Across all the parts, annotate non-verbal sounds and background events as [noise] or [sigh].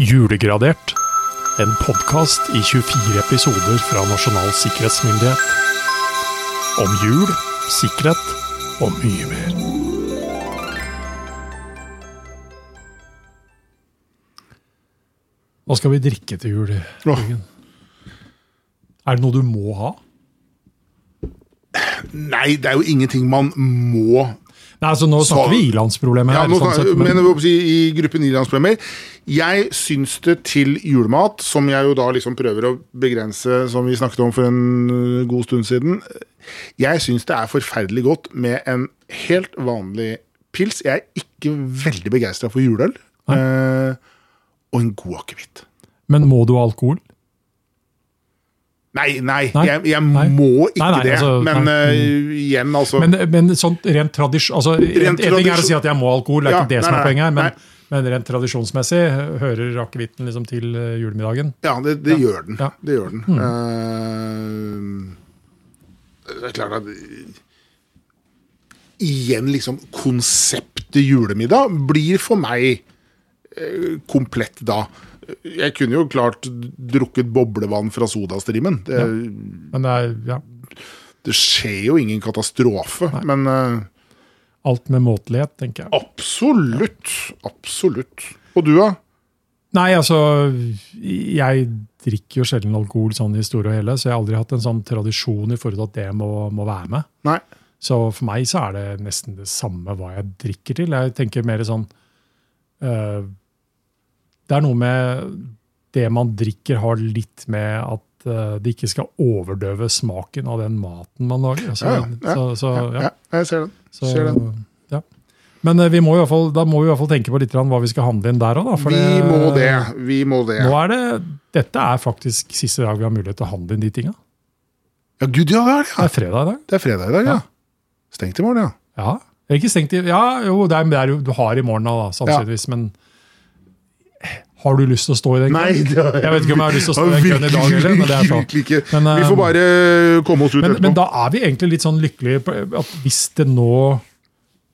Julegradert. En podkast i 24 episoder fra Nasjonal sikkerhetsmyndighet. Om jul, sikkerhet og mye mer. Hva skal vi drikke til jul? Oh. Er det noe du må ha? Nei, det er jo ingenting man må Nei, altså Nå Så- snakker vi ilandsproblemer ja, her. nå, sånn sett, men, men, jeg si, I gruppen ilandsproblemer Jeg syns det til julemat, som jeg jo da liksom prøver å begrense, som vi snakket om for en øh, god stund siden Jeg syns det er forferdelig godt med en helt vanlig pils. Jeg er ikke veldig begeistra for juleøl. Eh, og en god akevitt. men må du ha alkohol? Nei, nei, Nei? jeg, jeg Nei. må ikke Nei, det. altså, men øh, igjen, altså Men, men sånn rent tradisjon altså, En en ting er å si at jeg må alkohol, det er Ja, ikke det som er poenget her. Men, men rent tradisjonsmessig hører akevitten liksom til eh, julemiddagen. Ja, det, det gjør den. Ja. Det gjør den. Eh, det er klart at Igjen, liksom, konseptet julemiddag blir for meg eh, komplett da. Jeg kunne jo klart drukket boblevann fra sodastrimen. Det, Men det er ja, det skjer jo ingen katastrofe. Men uh, alt med måtelighet, tenker jeg. absolutt. Absolutt. Og du, da? Nei, altså Jeg drikker jo sjelden alkohol sånn i store og hele, så jeg har aldri hatt en sånn tradisjon i forhold til at det må, må være med. Nei. Så for meg så er det nesten det samme hva jeg drikker til. Jeg tenker mer sånn øh, Det er noe med det man drikker, har litt med at øh, det ikke skal overdøve smaken av den maten man lager. Så, Ja, ja, så, så, ja. Ja, jeg ser den. Så, ser den. ja. Men øh, vi må i hvert fall, da må vi i hvert fall tenke på litt hva vi skal handle inn der òg. Vi må det. Vi må det. Nå er det, dette er faktisk siste dag vi har mulighet til å handle inn de tinga. Ja, gud, ja, det er det. Det er fredag i dag. Det er fredag i dag, ja. Stengt i morgen, ja. Ja. Det er ikke stengt i Ja, jo, det er, det er du har i morgen, da, sannsynligvis. Men har du lyst til å stå i den Nei, køen? det har Jeg vet ikke om jeg har lyst til å stå i den køen i dag heller. Men, det er virkelig ikke. Men, Vi får bare komme oss ut men, etterpå. men da er vi egentlig litt sånn lykkelige på at hvis det nå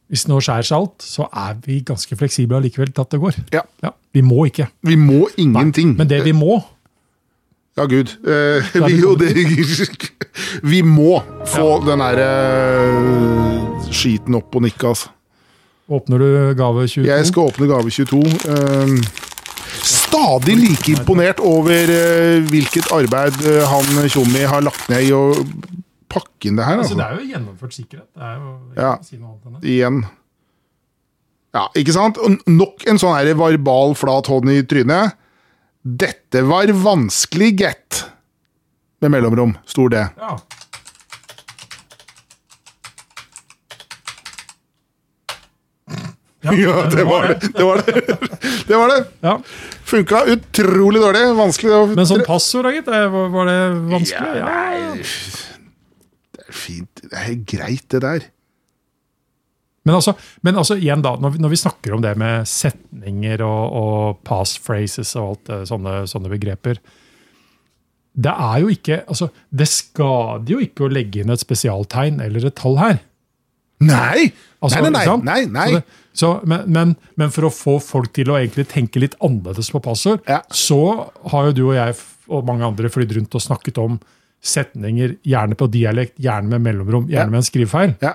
hvis det nå skjærer seg alt, så er vi ganske fleksible allikevel til at det går. Ja. Vi må ikke. Vi må ingenting. Men det vi må, Ja, gud. Eh, vi, jo, det, [laughs] vi må få den der uh, skiten opp og nikke, altså. åpner du gave 22 Jeg skal åpne gave 22. Eh, stadig like imponert over eh, hvilket arbeid eh, han Tjommi har lagt ned i å pakke inn det her. altså, Altså. Det er jo gjennomført sikkerhet. Det er jo, Ja. si igjen. Ja, ikke sant? Nok en sånn her verbal flat hånd i trynet. Dette var vanskelig, gett. Med mellomrom, stor D. Ja. Ja, det var det. Det var det. det, var det. ja. Funka utrolig dårlig. Vanskelig å Men sånn passord, gitt, var var det vanskelig? Ja, Nei, Det er fint. Det er greit, det der. Men, altså, men altså, igjen da, når vi, når vi snakker om det med setninger og, og passphrases og alt det, sånne, sånne begreper Det er jo ikke altså, Det skader jo ikke å legge inn et spesialtegn eller et tall her. Nei! Altså, nei, nei, nei, nei, nei. Så men, men, men for å få folk til å egentlig tenke litt annerledes på passord, Ja. så har jo du og jeg og mange andre flydd rundt og snakket om setninger, gjerne på dialekt, gjerne med mellomrom, gjerne Ja. med en skrivefeil. Ja.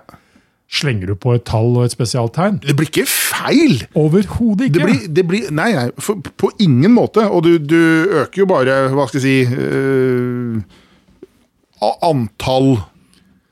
Slenger du på et tall og et spesialtegn? Det blir ikke feil! Overhodet ikke! Det blir, det blir Nei, nei, for, på ingen måte. Og du, du øker jo bare, hva skal jeg si øh, Antall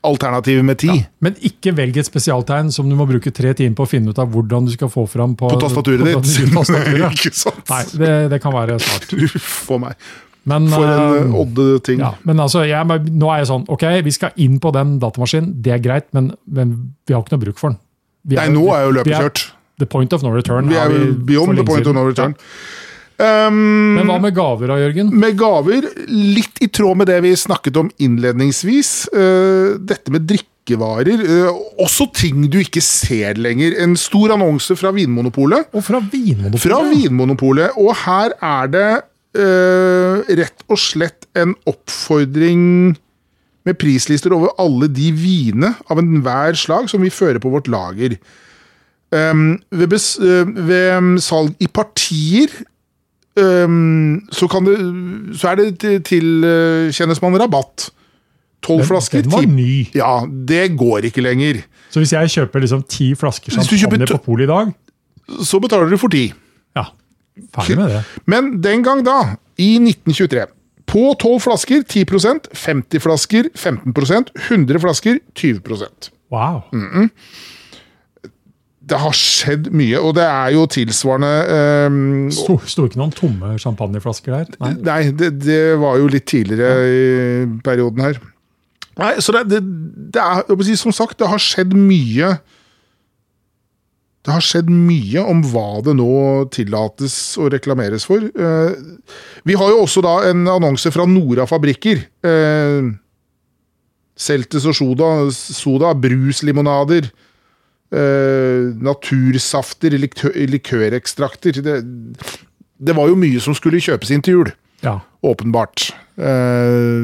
alternativer med ti. Men ikke velg et spesialtegn som du må bruke tre timer på å finne ut av hvordan du skal få fram på, På tastaturet ditt. [laughs] ikke sant? Nei, det, det kan være smart. Uff a meg. Men, For en uh, odde ting. ja, men altså, jeg, nå er jeg sånn Ok, vi skal inn på den datamaskinen, det er greit, men, men vi har ikke noe bruk for den. Vi Nei, nå er jo løpet kjørt. The point of no return. Vi er jo beyond the point point of no return. Ja. Um, Men hva med gaver da, Jørgen? med gaver, litt i tråd med det vi snakket om innledningsvis. Uh, dette med drikkevarer. Uh, også ting du ikke ser lenger. En stor annonse fra Vinmonopolet. Og fra Vinmonopolet. Fra Vinmonopolet. Og her er det uh, rett og slett en oppfordring med prislister over alle de vine av enhver slag som vi fører på vårt lager. Um, ved, ved salg i partier øhm, så, kan det, så er det til- tilkjennes man rabatt. Tolv flasker. den var ny. Ja, det går ikke lenger. Så hvis jeg kjøper liksom ti flasker champagne på polet i dag, Så betaler du for ti. ja, ferdig med det. Men den gang da, i 1923, på 12 flasker 10% 50 flasker 15% 100 flasker 20% Wow. Mm. Det har skjedd mye, og det er jo tilsvarende um, Sto, sto ikke noen tomme champagneflasker der? Nei. Nei, det, det var jo litt tidligere i perioden her. Nei, så det, det, det er, som sagt, det har skjedd mye Det har skjedd mye om hva det nå tillates å reklameres for. Eh, vi har jo også da en annonse fra Nora Fabrikker. Eh, Seltes og soda, soda bruslimonader, eh, natursafter, likør, likørekstrakter. Det, det var jo mye som skulle kjøpes inn til jul. Ja. Åpenbart. Uh,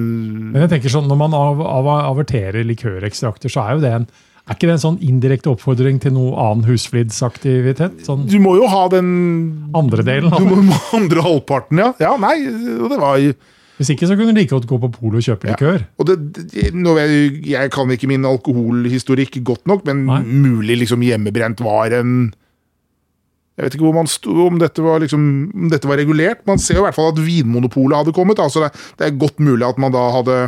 Men jeg tenker sånn, når man av, av, averterer likørekstrakter, så er jo det en er ikke det en sånn indirekte oppfordring til noe annen husflidsaktivitet? Sånn du må jo ha den andre delen Du må ha andre halvparten, ja. Ja, nei, det var Hvis ikke så kunne du like godt gå på polet og kjøpe likør. Og det, det, jeg, jeg kan ikke min alkoholhistorikk godt nok, men Nei. mulig liksom hjemmebrent var en Jeg vet ikke hvor man sto, om dette var liksom, om dette var regulert. Man ser jo i hvert fall at Vinmonopolet hadde kommet. Altså det, det er godt mulig at man da hadde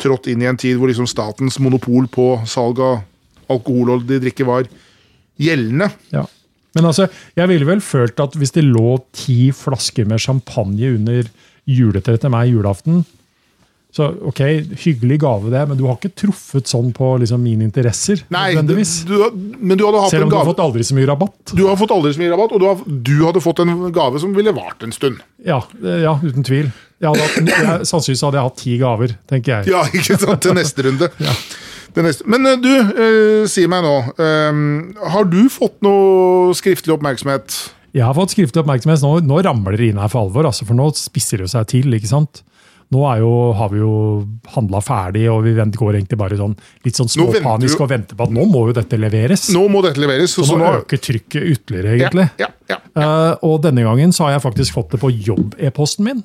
trådt inn i en tid hvor liksom statens monopol på salg av alkoholholdig drikke var gjeldende. Ja. Men altså, jeg ville vel følt at hvis det lå ti flasker med champagne under juletreet til meg julaften så ok, hyggelig gave det, men du har ikke truffet sånn på liksom, mine interesser. Nei, du, du, men du hadde hatt Selv en om du har fått aldri så mye rabatt. Du har fått aldri så mye rabatt, og du, har, du hadde fått en gave som ville vart en stund. Ja, eh, ja uten tvil. Hatt, jeg, sannsynligvis hadde jeg hatt ti gaver, tenker jeg. Ja, ikke sant? Til neste runde. [laughs] ja. Men eh, du, eh, si meg nå. eh, har du fått noe skriftlig oppmerksomhet? Jeg har fått skriftlig oppmerksomhet. Nå, nå ramler det inn her for alvor, altså, for nå spisser det seg til. ikke sant? Nå er jo, har vi jo handla ferdig, og vi vent, går egentlig bare sånn, litt sånn venter småpanisk du- og venter på at nå må jo dette leveres. Nå må dette leveres. så Så nå nå, øker trykket ytterligere, egentlig. Ja, ja, ja. uh, og denne gangen så har jeg faktisk fått det på jobb-e-posten min.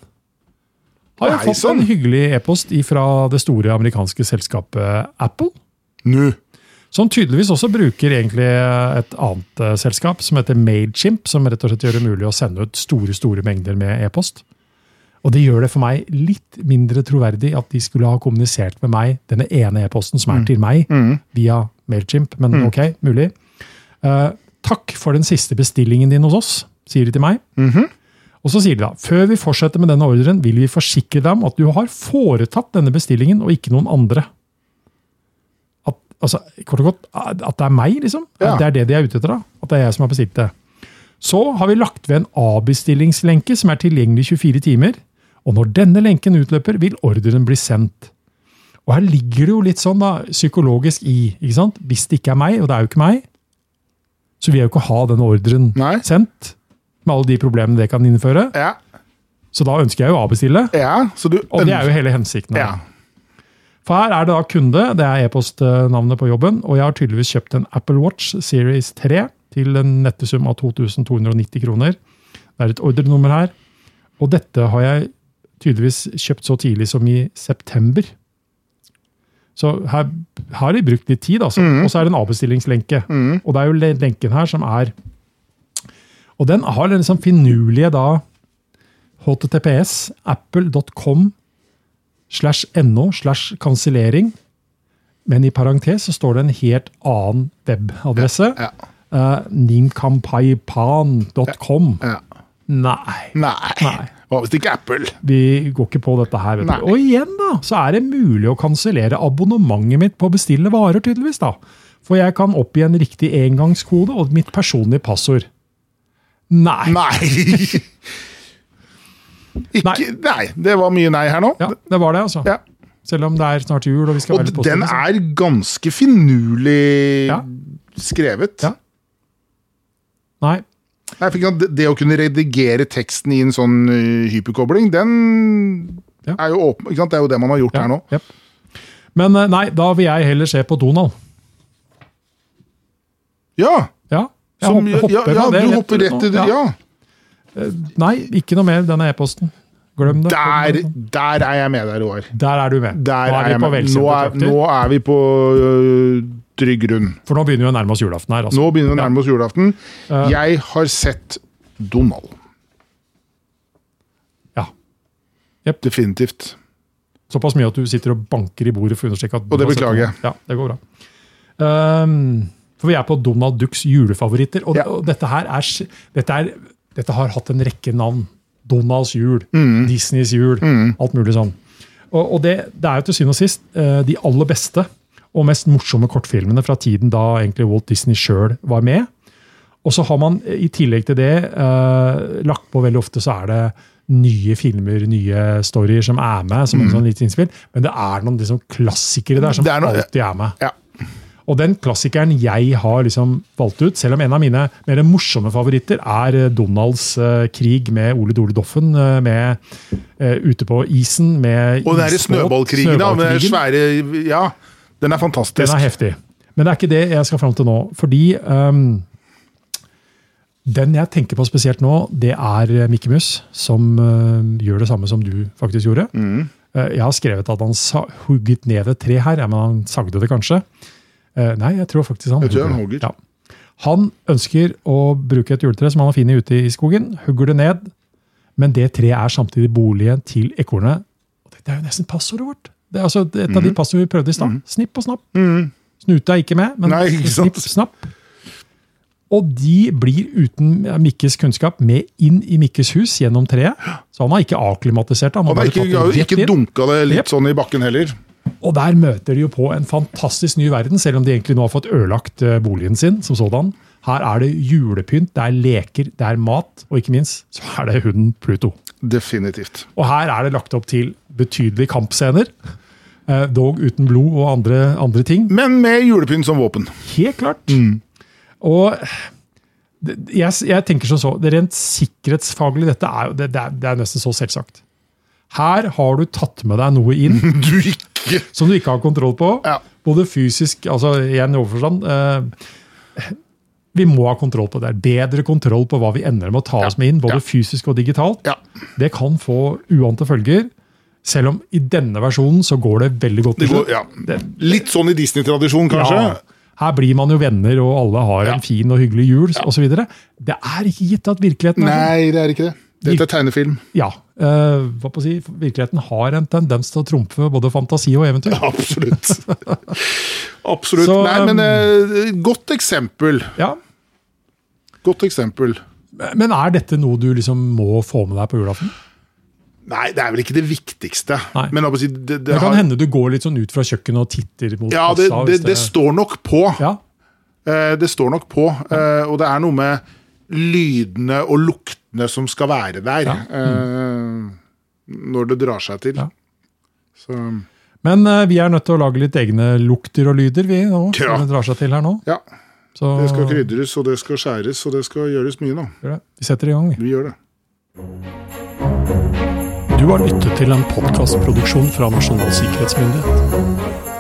Har jeg Nei, fått sånn. en hyggelig e-post fra det store amerikanske selskapet Apple. Nå. Som tydeligvis også bruker egentlig et annet uh, selskap som heter Mailchimp, som rett og slett gjør det mulig å sende ut store store mengder med e-post. Og det gjør det for meg litt mindre troverdig at de skulle ha kommunisert med meg denne ene e-posten som er til meg, via Mailchimp, men ok, mulig. Uh, takk for den siste bestillingen din hos oss, sier de til meg. Og så sier de da, før vi fortsetter med denne ordren, vil vi forsikre deg om at du har foretatt denne bestillingen, og ikke noen andre. At, altså, kort og godt, at det er meg, liksom. Ja. Det er det de er ute etter, da. At det er jeg som har bestilt det. Så har vi lagt ved en avbestillingslenke som er tilgjengelig 24 timer. Og når denne lenken utløper, vil ordren bli sendt. Og her ligger det jo litt sånn da, psykologisk i. ikke sant? Hvis det ikke er meg, og det er jo ikke meg, så vil jeg jo ikke ha den ordren Nei. sendt. Med alle de problemene det kan innføre. Ja. Så da ønsker jeg jo å avbestille. ja. Så du Og det er jo hele hensikten. ja. For her er det da kunde, det er e-postnavnet på jobben, og jeg har tydeligvis kjøpt en Apple Watch Series 3 til en nettesum av 2290 kroner. Det er et ordrenummer her. Og dette har jeg tydeligvis kjøpt så tidlig som i september. Så her, her har de brukt litt tid, altså. Og så er det en avbestillingslenke. Og det er jo lenken her som er Og den har den liksom finurlige da https apple.com slash no slash kansellering. Men i parentes så står det en helt annen webadresse. Ja. Uh, nimkampaipan.com. ja. Nei. Nei. Nei. Hva hvis det ikke Apple? Vi går ikke på dette her. vet du. Og igjen da, så er det mulig å kansellere abonnementet mitt på å bestille varer, tydeligvis. da. For jeg kan oppgi en riktig engangskode og mitt personlige passord. Nei. Nei! [laughs] Ikke, nei. Det var mye nei her nå. Ja, det var det, altså. Ja. Selv om det er snart jul. Og vi skal Og være litt den er ganske finurlig Ja. skrevet. Ja. Nei. nei det- Det å kunne redigere teksten i en sånn hyperkobling, den Ja. er jo åpen. Ikke sant? Det er jo det man har gjort her nå. Yep. Men nei, da vil jeg heller se på Donald. Ja! Ja, jeg Som, hopper, hopper ja, du hopper rett til det. Ja. Eh, Nei, ikke noe mer denne e-posten. Glem det. Der, der er jeg med deg, Roar. Der er du med. Der nå er, er vi på med. Nå er, nå er vi på øh, trygg grunn. For nå begynner vi å nærme oss julaften her. Altså. Nå begynner vi å nærme oss julaften. Ja. Jeg har sett Donald. Ja. Definitivt. Såpass mye at du sitter og banker i bordet for å understreke at Og det beklager jeg. Ja, det går bra. Um, for vi er på Donald Ducks julefavoritter. Og, Ja. og dette her er, dette er Dette har hatt en rekke navn. Donalds jul, Mm. Disneys jul, alt mulig sånn. Og, og det, det er jo til syvende og sist eh, de aller beste og mest morsomme kortfilmene fra tiden da egentlig Walt Disney sjøl var med. Og så har man eh, i tillegg til det eh, lagt på veldig ofte så er det nye filmer, nye storyer som er med, som en sånn lite innspill. Men det er noen liksom klassikere der som Mm. Det er noe- alltid er med. Ja. Og den klassikeren jeg har liksom valgt ut, selv om en av mine mer morsomme favoritter er eh, Donalds uh, krig med Ole Dole Doffen, uh, med uh, ute på isen med Og den er snøballkrigen, da. Med svære Ja, den er fantastisk. Den er heftig. Men det er ikke det jeg skal fram til nå. Fordi um, den jeg tenker på spesielt nå, det er Mikke Mus, som gjør det samme som du faktisk gjorde. Mm. Jeg har skrevet at han hugget ned et tre her, men han sagde det kanskje. Eh, nei, jeg tror faktisk han Jeg tror han hugger. Ja. Han ønsker å bruke et juletre som han har funnet ute i skogen, hugger det ned, men det treet er samtidig boligen til ekornet. Det er jo nesten passordet vårt. Det er altså et av de passordene vi prøvde i stad. Snipp og snapp. Mhm. Snute er ikke med, men Nei, ikke snipp, snapp. Og de blir uten Mikkes kunnskap med inn i Mikkes hus gjennom treet. Så han har ikke akklimatisert. Han har Han har ikke, ikke dunka det litt yep. sånn i bakken heller. Og der møter de jo på en fantastisk ny verden, selv om de egentlig nå har fått ødelagt eh, boligen sin som sådan. Her er det julepynt, det er leker, det er mat, og ikke minst så er det hunden Pluto. Definitivt. Og her er det lagt opp til betydelige kampscener. eh, Dog uten blod og andre, andre ting. Men med julepynt som våpen. Helt klart. Og jeg, jeg tenker som så, det rent sikkerhetsfaglig, dette er, det, det, er, det er nesten så selvsagt. Her har du tatt med deg noe inn [laughs] Du ikke [laughs] som du ikke har kontroll på. Ja. Både fysisk, altså igjen i overforstand. Eh, vi må ha kontroll på det. Bedre kontroll på hva vi ender med å ta oss med inn, både Ja. fysisk og digitalt. Ja. Det kan få uante følger. Selv om i denne versjonen så går det veldig godt. Det går, ja. Litt sånn i Disney-tradisjon, kanskje. Ja. Her blir man jo venner, og alle har Ja. en fin og hyggelig jul og osv. Det er ikke gitt at virkeligheten er sånn. Nei, det er ikke det. Dette er tegnefilm. Ja, Uh, hva på å si, Virkeligheten har en tendens til å trumfe både fantasi og eventyr. [laughs] Absolutt. Absolutt. Så, Nei, men eh, godt eksempel. Ja, Godt eksempel. Men er dette noe du liksom må få med deg på julaften? Nei, det er vel ikke det viktigste. Nei. Men si, det, det, Det kan har, hende du går litt sånn ut fra kjøkkenet og titter mot ja, det, kassa, det, det står nok på. Ja, Uh, Det står nok på. Og det er noe med lydene og luktene som skal være der. Ja. eh, Når det drar seg til. Ja. Så Men eh, vi er nødt til å lage litt egne lukter og lyder, vi nå. Ja. det drar seg til her nå. ja. Så Det skal krydres, og det skal skjæres, og det skal gjøres mye nå. gjør det. vi setter i gang. vi. Vi gjør det. Du har lyttet til en podkastproduksjon fra Nasjonal sikkerhetsmyndighet.